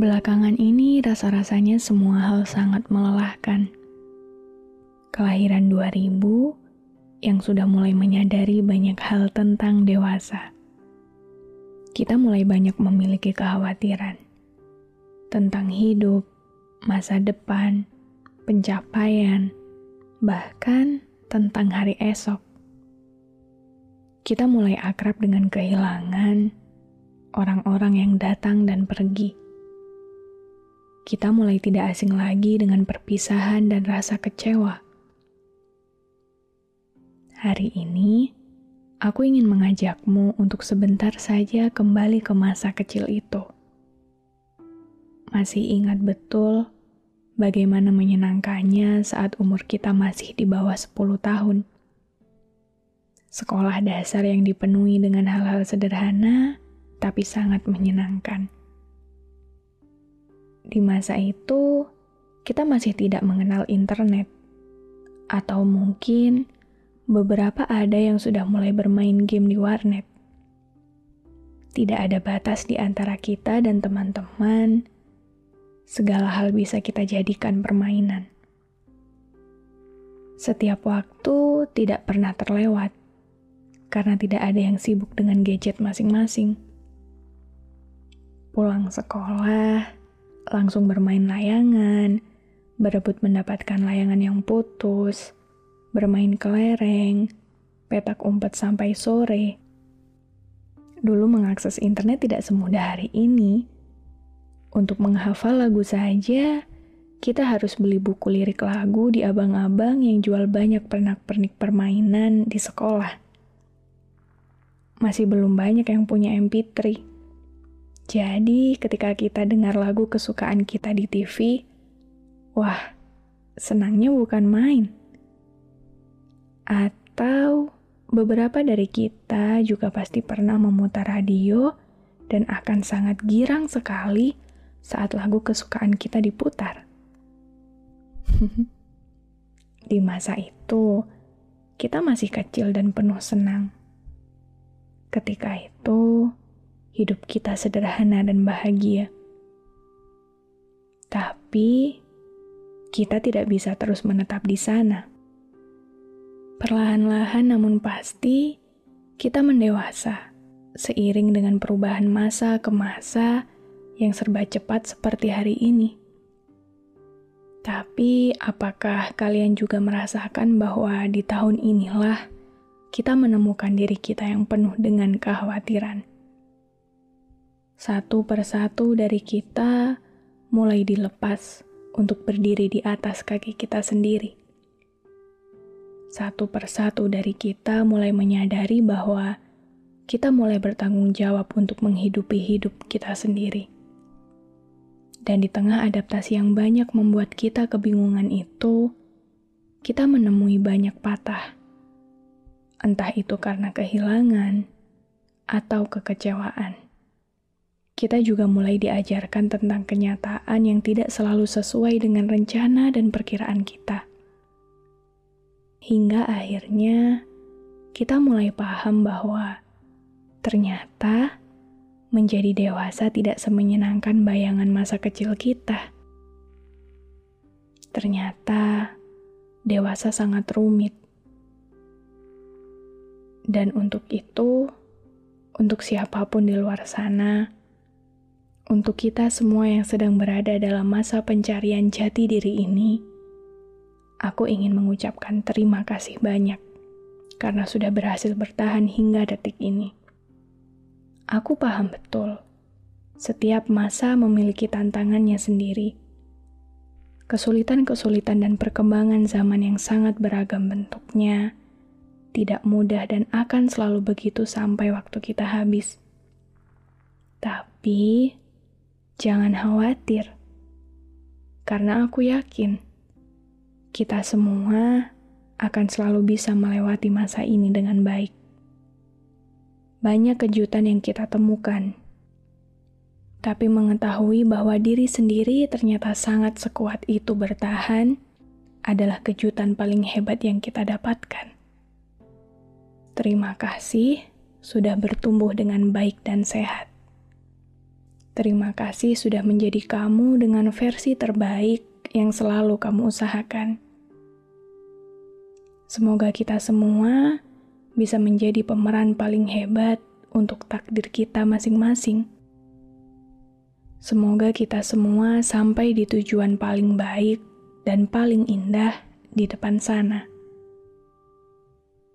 Belakangan ini rasa-rasanya semua hal sangat melelahkan. Kelahiran 2000 yang sudah mulai menyadari banyak hal tentang dewasa. Kita mulai banyak memiliki kekhawatiran tentang hidup, masa depan, pencapaian, bahkan tentang hari esok. Kita mulai akrab dengan kehilangan orang-orang yang datang dan pergi kita mulai tidak asing lagi dengan perpisahan dan rasa kecewa. Hari ini, aku ingin mengajakmu untuk sebentar saja kembali ke masa kecil itu. Masih ingat betul bagaimana menyenangkannya saat umur kita masih di bawah 10 tahun. Sekolah dasar yang dipenuhi dengan hal-hal sederhana, tapi sangat menyenangkan di masa itu kita masih tidak mengenal internet, atau mungkin beberapa ada yang sudah mulai bermain game di warnet. Tidak ada batas di antara kita dan teman-teman. Segala hal bisa kita jadikan permainan. Setiap waktu tidak pernah terlewat karena tidak ada yang sibuk dengan gadget masing-masing. Pulang sekolah, langsung bermain layangan, berebut mendapatkan layangan yang putus, bermain kelereng, petak umpet sampai sore. Dulu mengakses internet tidak semudah hari ini. Untuk menghafal lagu saja, kita harus beli buku lirik lagu di abang-abang yang jual banyak pernak-pernik permainan di sekolah. Masih belum banyak yang punya MP3. Jadi, ketika kita dengar lagu kesukaan kita di TV, wah, senangnya bukan main. Atau beberapa dari kita juga pasti pernah memutar radio dan akan sangat girang sekali saat lagu kesukaan kita diputar. di masa itu, kita masih kecil dan penuh senang. Ketika itu, hidup kita sederhana dan bahagia. Tapi kita tidak bisa terus menetap di sana. Perlahan-lahan namun pasti kita mendewasa seiring dengan perubahan masa ke masa yang serba cepat seperti hari ini. Tapi apakah kalian juga merasakan bahwa di tahun inilah kita menemukan diri kita yang penuh dengan kekhawatiran? Satu persatu dari kita mulai dilepas untuk berdiri di atas kaki kita sendiri. Satu persatu dari kita mulai menyadari bahwa kita mulai bertanggung jawab untuk menghidupi hidup kita sendiri. Dan di tengah adaptasi yang banyak membuat kita kebingungan itu, kita menemui banyak patah. Entah itu karena kehilangan atau kekecewaan kita juga mulai diajarkan tentang kenyataan yang tidak selalu sesuai dengan rencana dan perkiraan kita. Hingga akhirnya kita mulai paham bahwa ternyata menjadi dewasa tidak semenyenangkan bayangan masa kecil kita. Ternyata dewasa sangat rumit. Dan untuk itu, untuk siapa pun di luar sana, untuk kita semua yang sedang berada dalam masa pencarian jati diri ini, aku ingin mengucapkan terima kasih banyak karena sudah berhasil bertahan hingga detik ini. Aku paham betul, setiap masa memiliki tantangannya sendiri. Kesulitan-kesulitan dan perkembangan zaman yang sangat beragam bentuknya, tidak mudah dan akan selalu begitu sampai waktu kita habis. Tapi, jangan khawatir. Karena aku yakin, kita semua akan selalu bisa melewati masa ini dengan baik. Banyak kejutan yang kita temukan. Tapi mengetahui bahwa diri sendiri ternyata sangat sekuat itu bertahan adalah kejutan paling hebat yang kita dapatkan. Terima kasih sudah bertumbuh dengan baik dan sehat. Terima kasih sudah menjadi kamu dengan versi terbaik yang selalu kamu usahakan. Semoga kita semua bisa menjadi pemeran paling hebat untuk takdir kita masing-masing. Semoga kita semua sampai di tujuan paling baik dan paling indah di depan sana.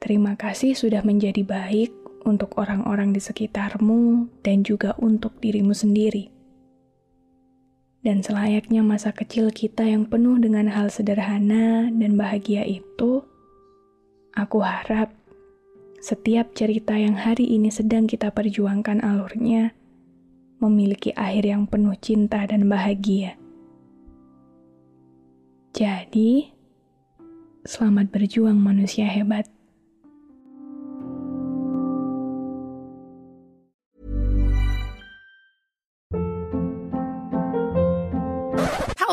Terima kasih sudah menjadi baik untuk orang-orang di sekitarmu dan juga untuk dirimu sendiri. Dan selayaknya masa kecil kita yang penuh dengan hal sederhana dan bahagia itu, aku harap setiap cerita yang hari ini sedang kita perjuangkan alurnya memiliki akhir yang penuh cinta dan bahagia. Jadi, selamat berjuang manusia hebat.